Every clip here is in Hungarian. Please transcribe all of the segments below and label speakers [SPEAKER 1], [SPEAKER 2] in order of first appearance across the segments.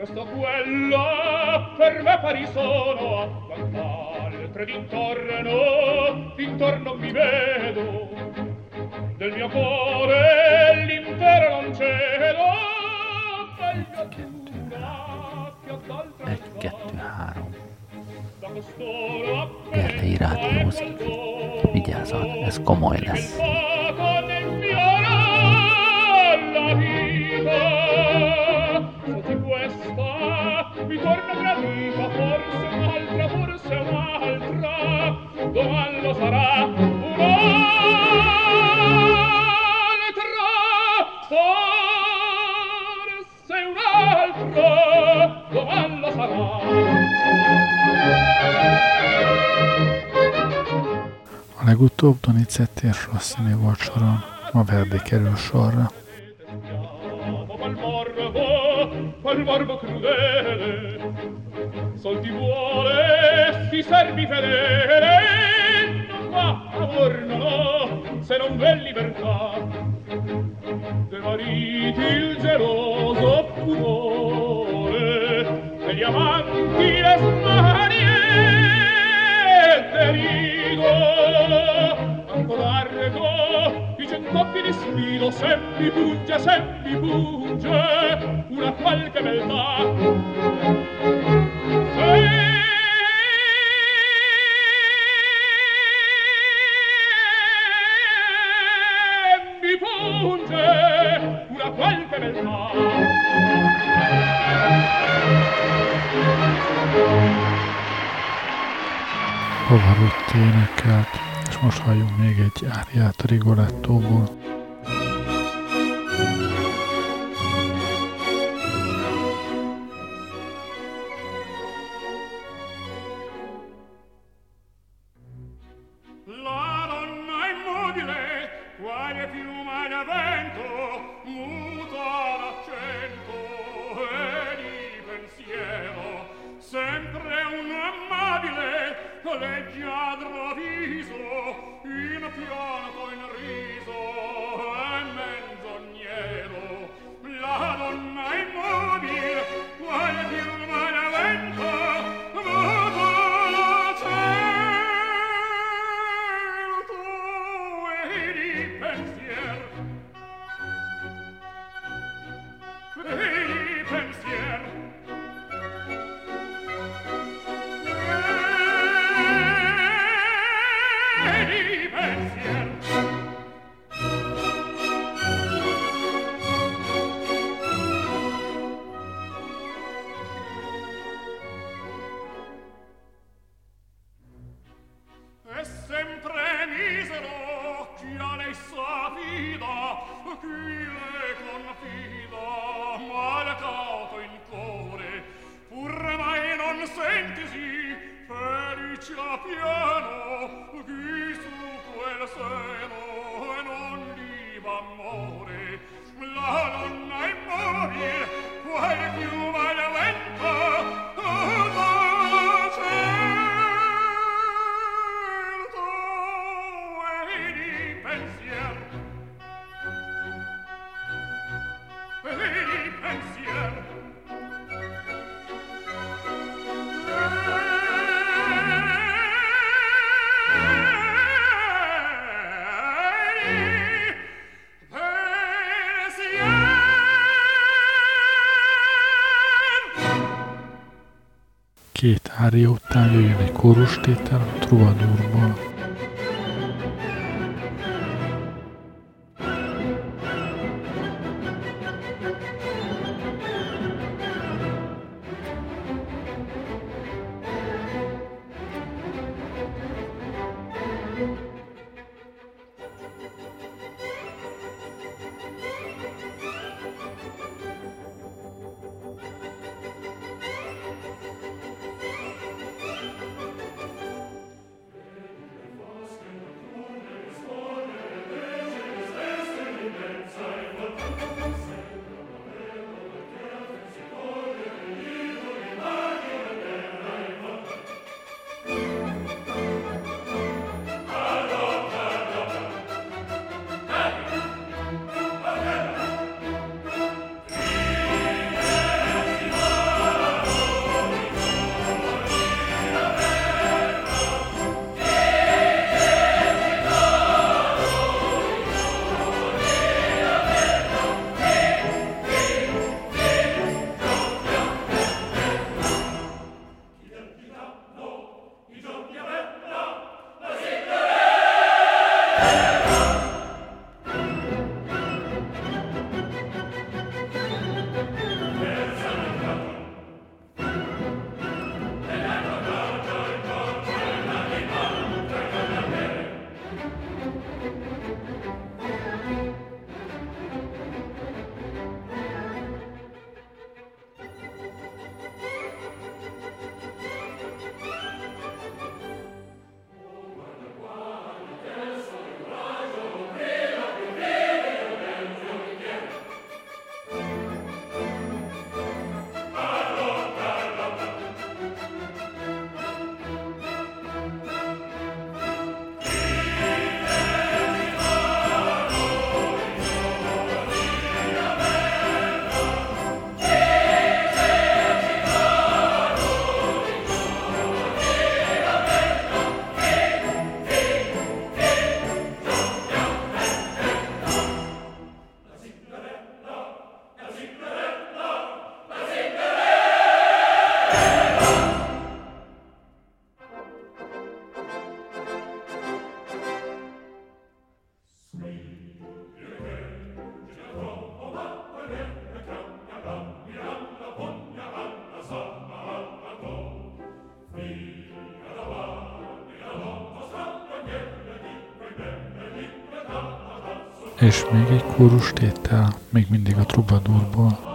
[SPEAKER 1] questo quello per me pari sono a quant'altre d'intorno d'intorno mi vedo del mio cuore l'intero non cedo
[SPEAKER 2] elkettő-három Gerlei rádiózik. Vigyázzat, ez komoly lesz.
[SPEAKER 3] Legutóbb Donizetti és Rossini volt soron, ma Verdi kerül sorra.
[SPEAKER 1] Quel vuole, si servi fedele. Hashem. piano
[SPEAKER 3] poi Mária után jöjjön egy kórustétel a Truvanurból.
[SPEAKER 1] És még egy kórus tétel, még mindig a trubadurból.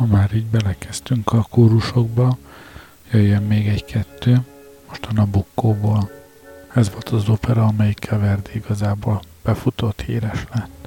[SPEAKER 1] Ha már így belekezdtünk a kórusokba, jöjjön még egy-kettő, most a Nabukkóból. Ez volt az opera, amelyikkel Verdi igazából befutott, híres lett.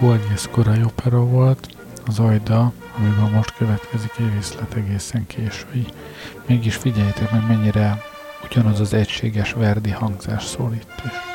[SPEAKER 1] Nabucco egész korai opera volt, az Ajda, amiben most következik részlet egészen késői. Mégis figyeljétek meg, mennyire ugyanaz az egységes Verdi hangzás szól itt is.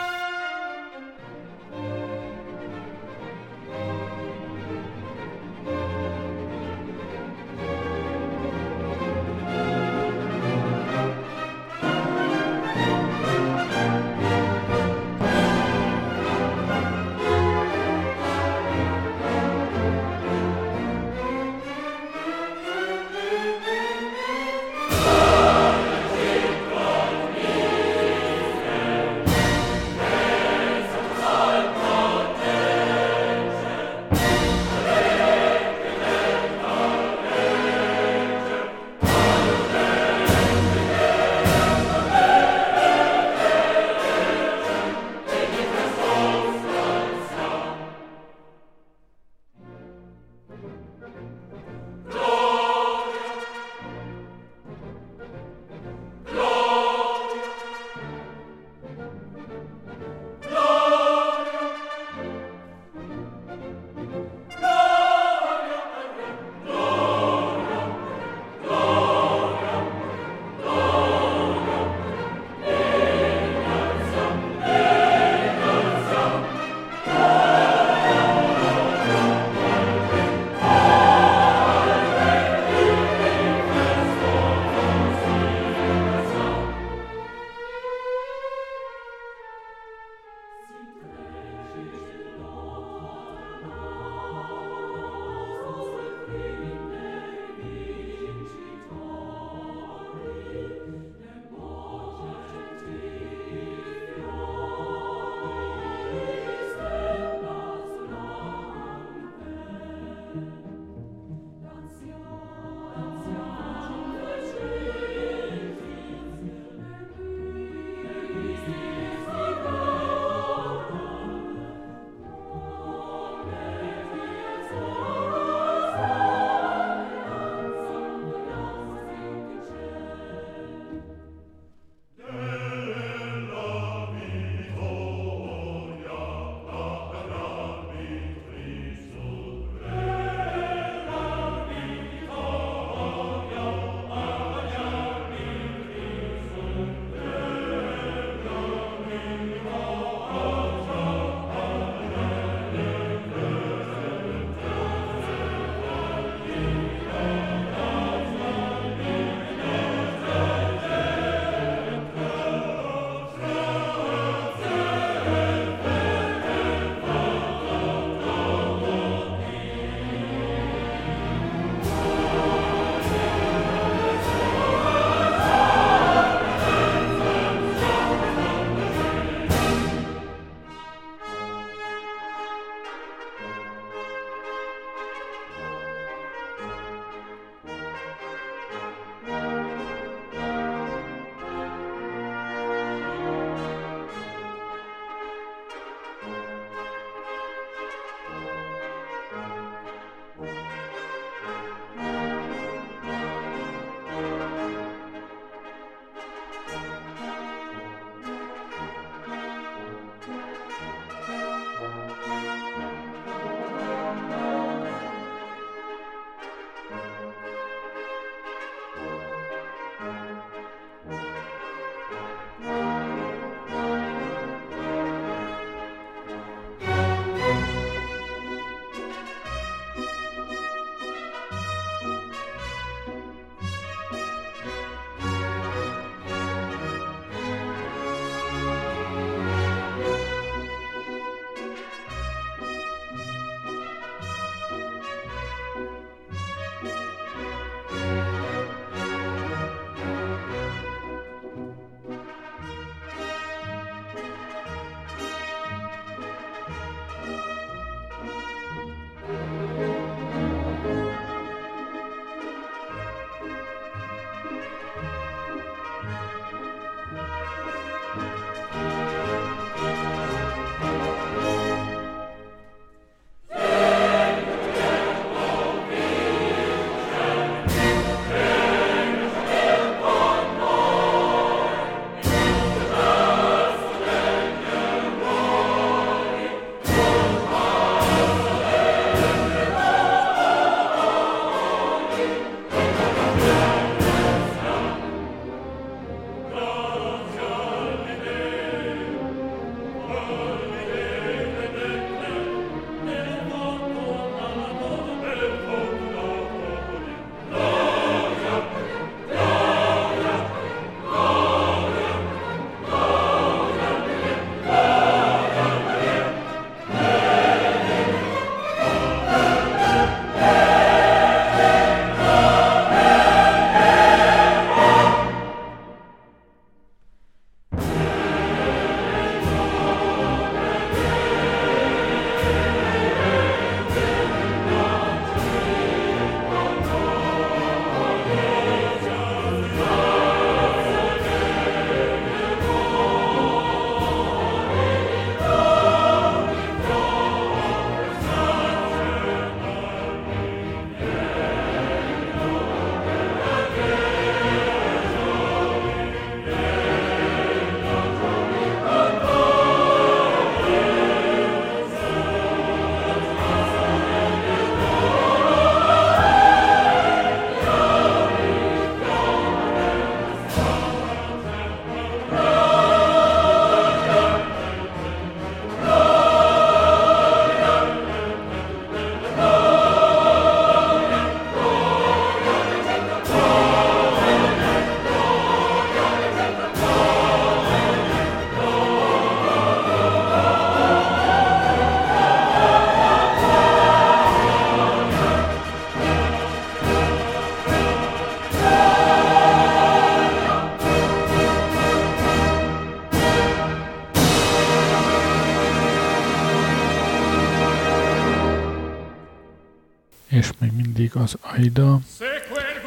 [SPEAKER 3] Aida,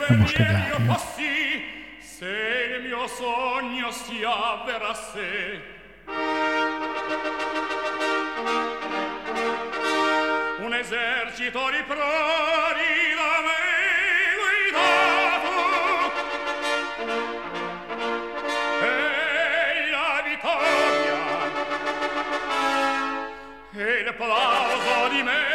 [SPEAKER 3] de most egy ária. Se il mio sogno si avverasse Un esercito di prori da me guidato E la vittoria. E il plauso di me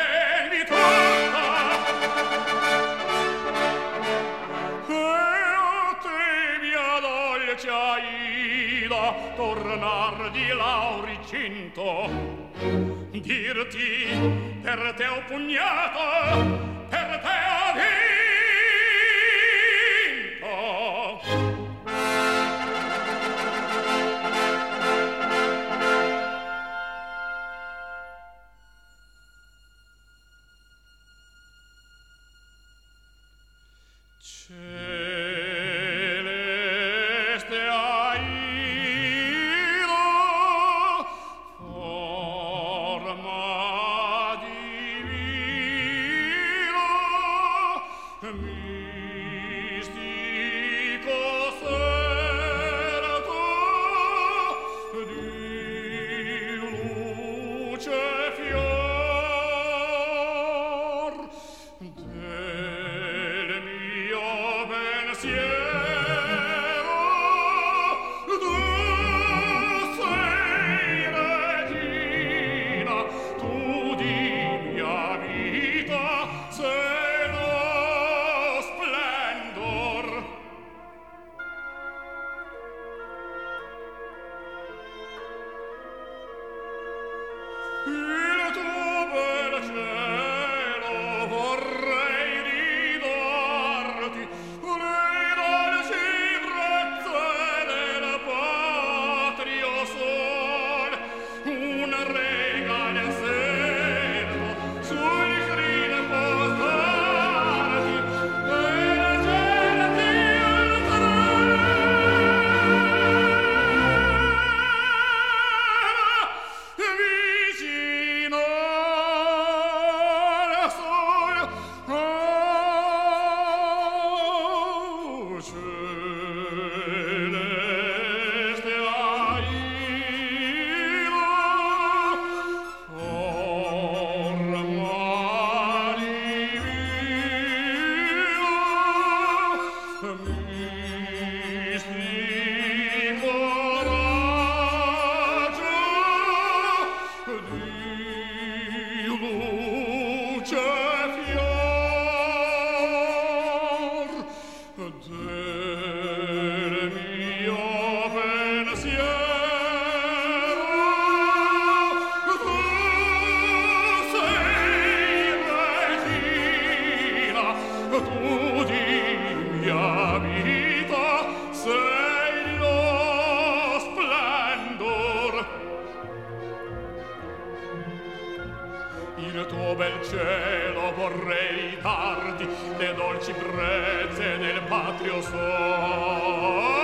[SPEAKER 3] fece Aida tornar di Lauricinto. Dirti per te ho pugnato per te ho dolci brezze del patrio sol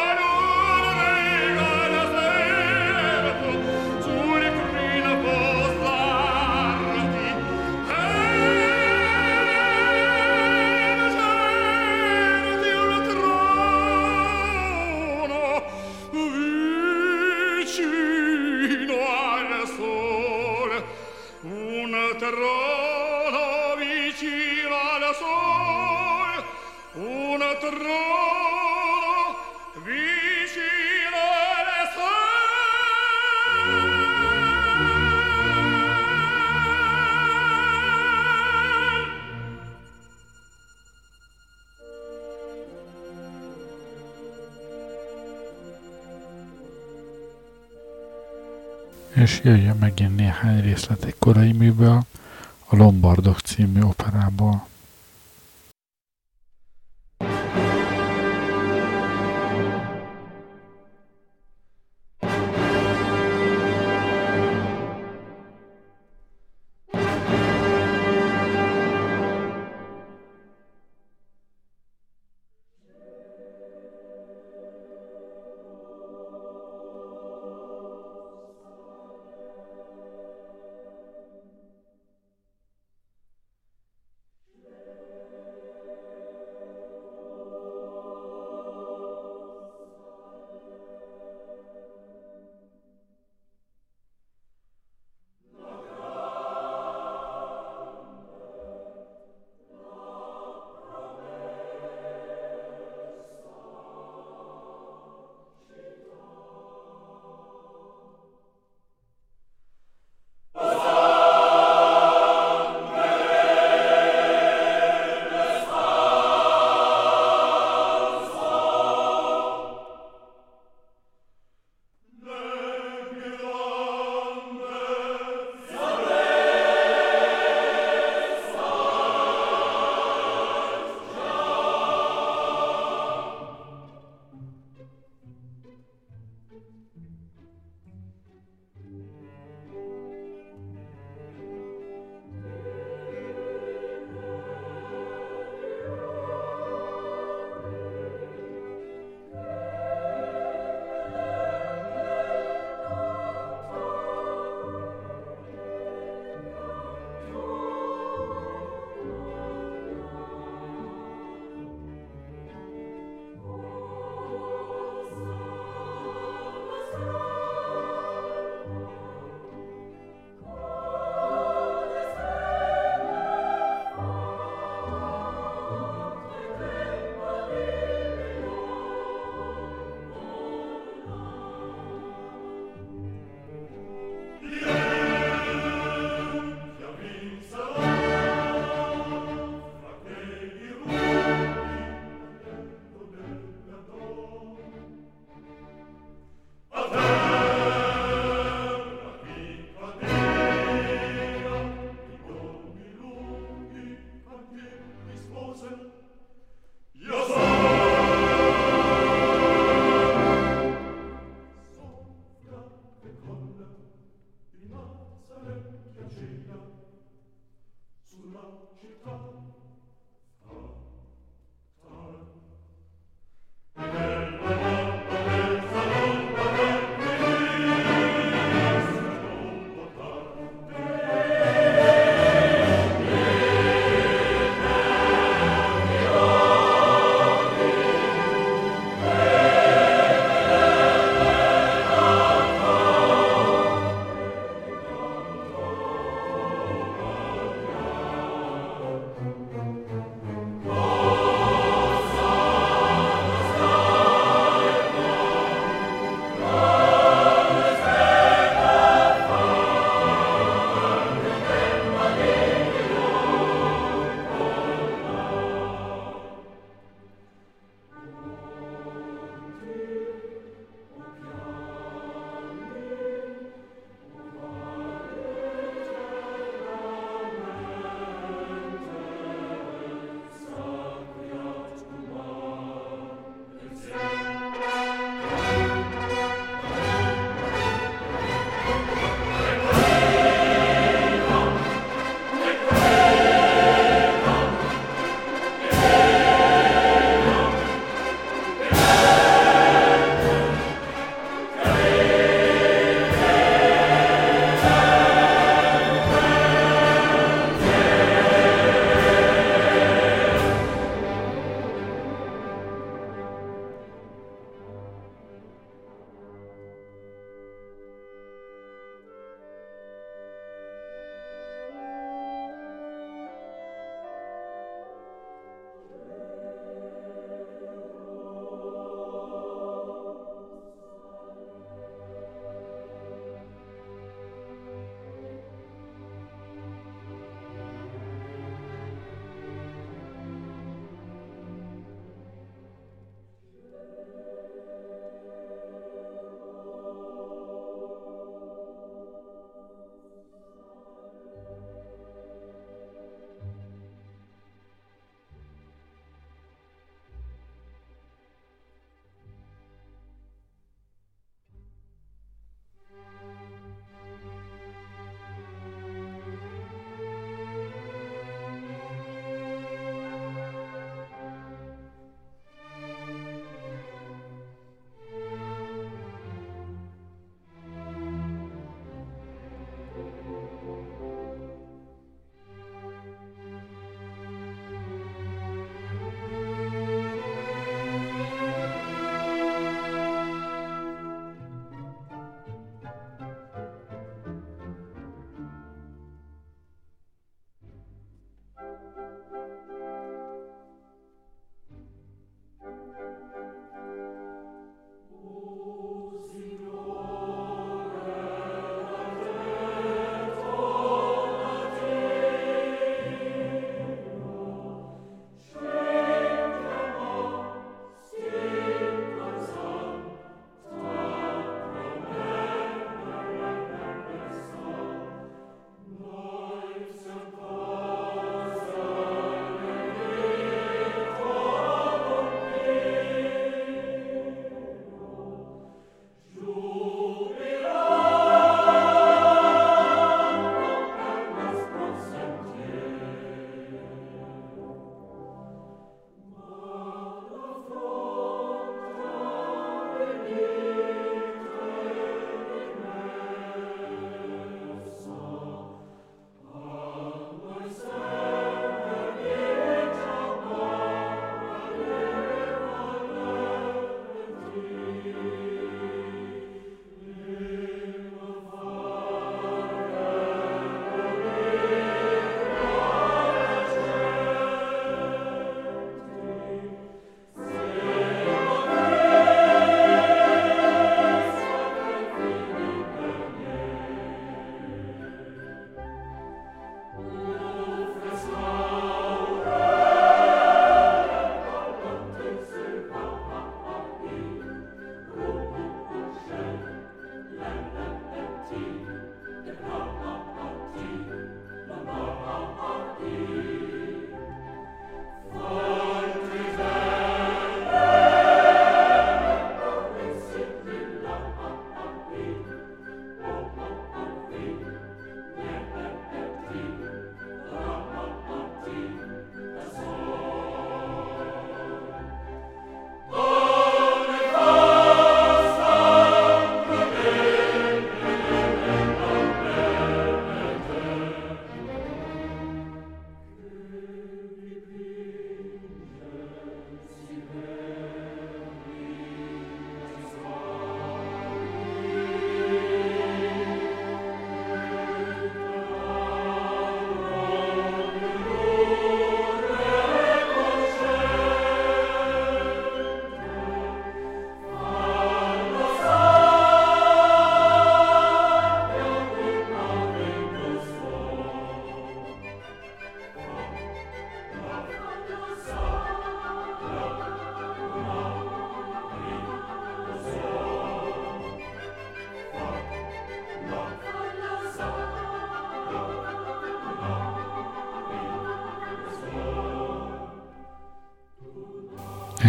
[SPEAKER 3] és jöjjön megint néhány részlet egy korai műből, a Lombardok című operából.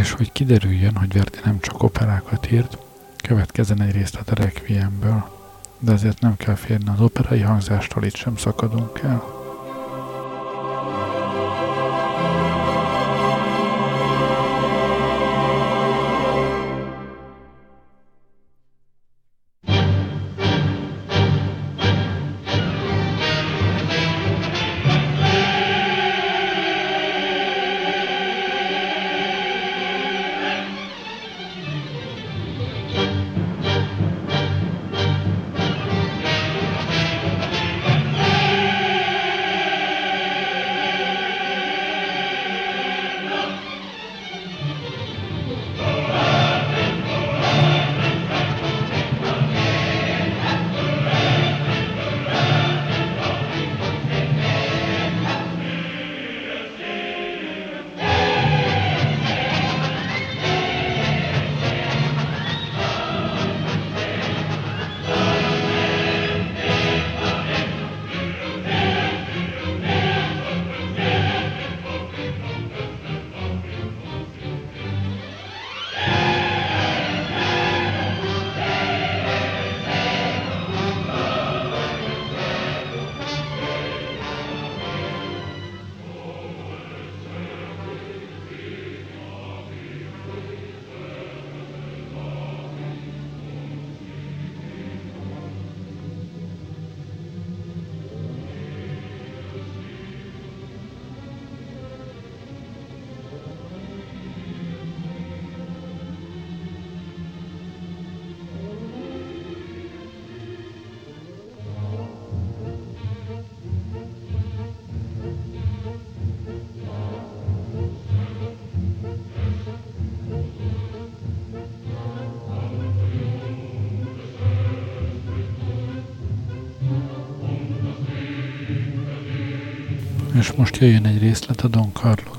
[SPEAKER 1] És hogy kiderüljön, hogy Verdi nem csak operákat írt, következzen egy részlet a Requiemből, de ezért nem kell férni az operai hangzástól, itt sem szakadunk el. És most jöjjön egy részlet a Don Carlosból.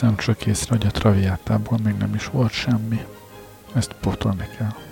[SPEAKER 3] Veszem csak észre, hogy a traviátából még nem is volt semmi. Ezt potolni kell.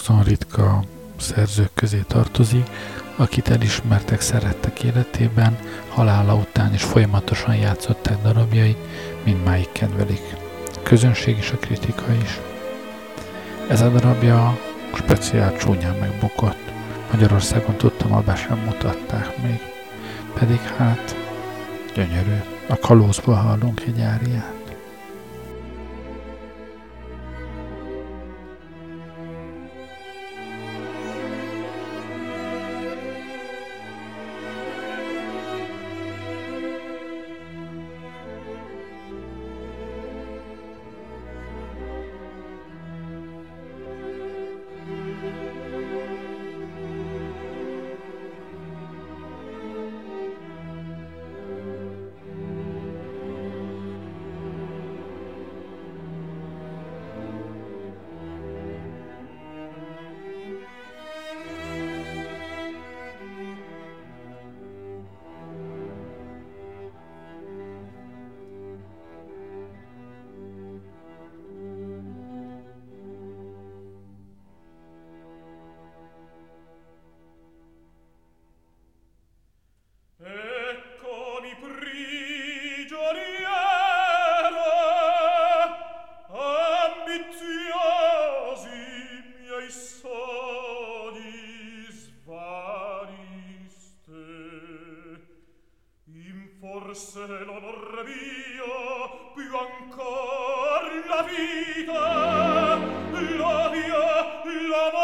[SPEAKER 3] Azon ritka szerzők közé tartozik, akit elismertek, szerettek életében, halála után is folyamatosan játszották darabjait, mindmáig kedvelik. A közönség és a kritika is. Ez a darabja speciál csúnyán megbukott. Magyarországon tudtam, abban sem mutatták még. Pedig hát gyönyörű. A kalózból hallunk egy áriát. forse l'onor mio più ancor la vita la via la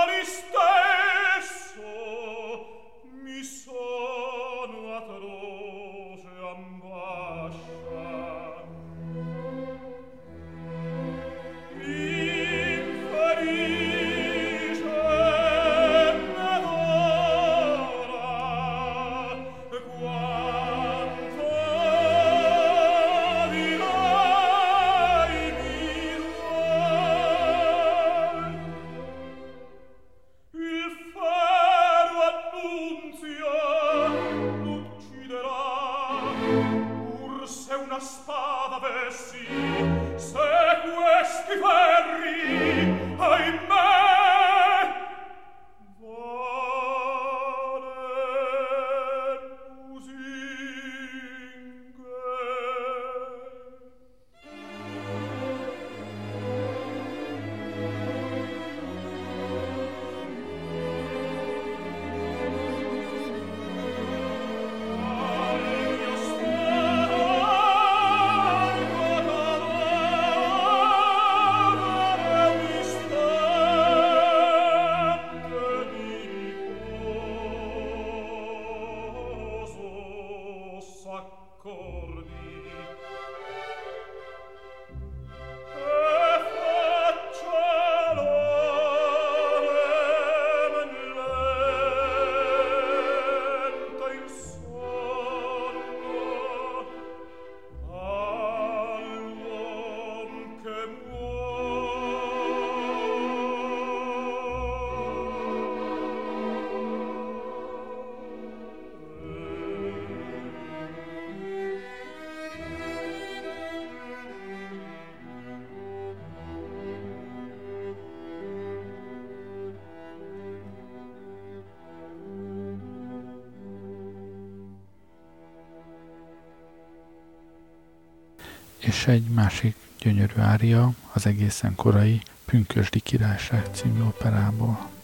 [SPEAKER 3] és egy másik gyönyörű ária az egészen korai Pünkösdi Királyság című operából.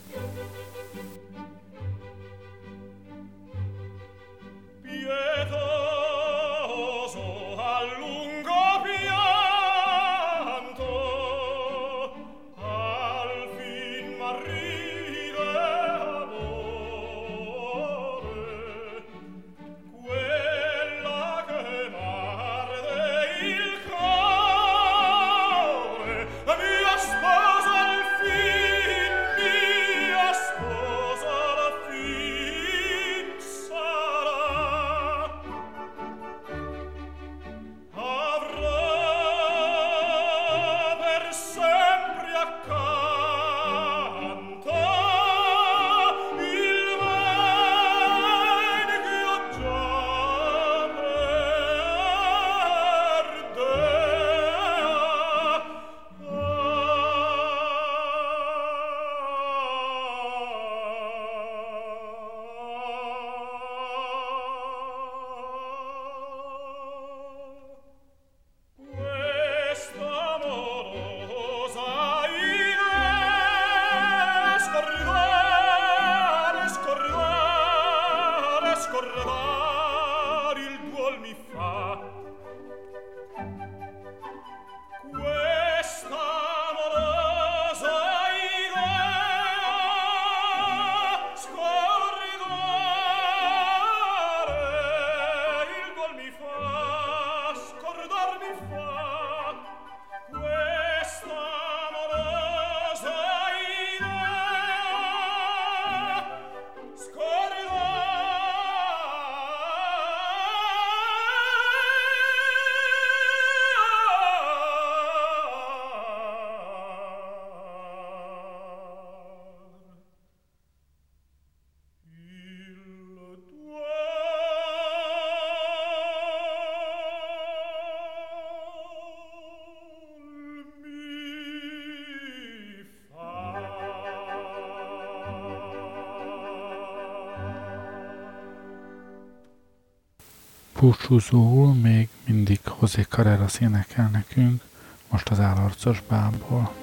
[SPEAKER 3] Búcsúzóul még mindig José Carreras énekel nekünk, most az állarcos bából.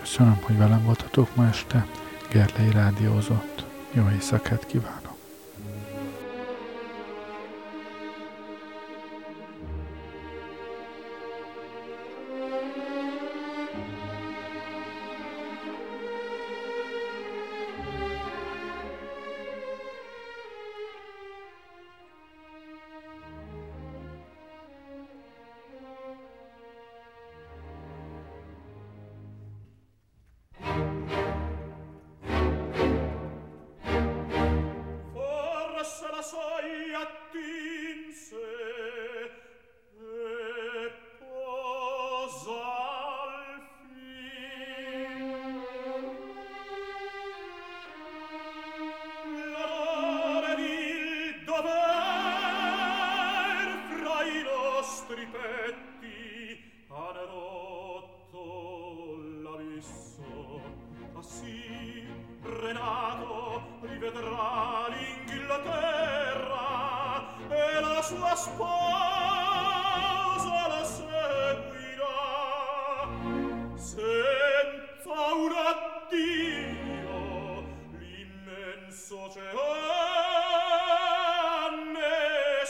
[SPEAKER 3] Köszönöm, hogy velem voltatok ma este, Gerlei rádiózott. Jó éjszakát kívánok! ne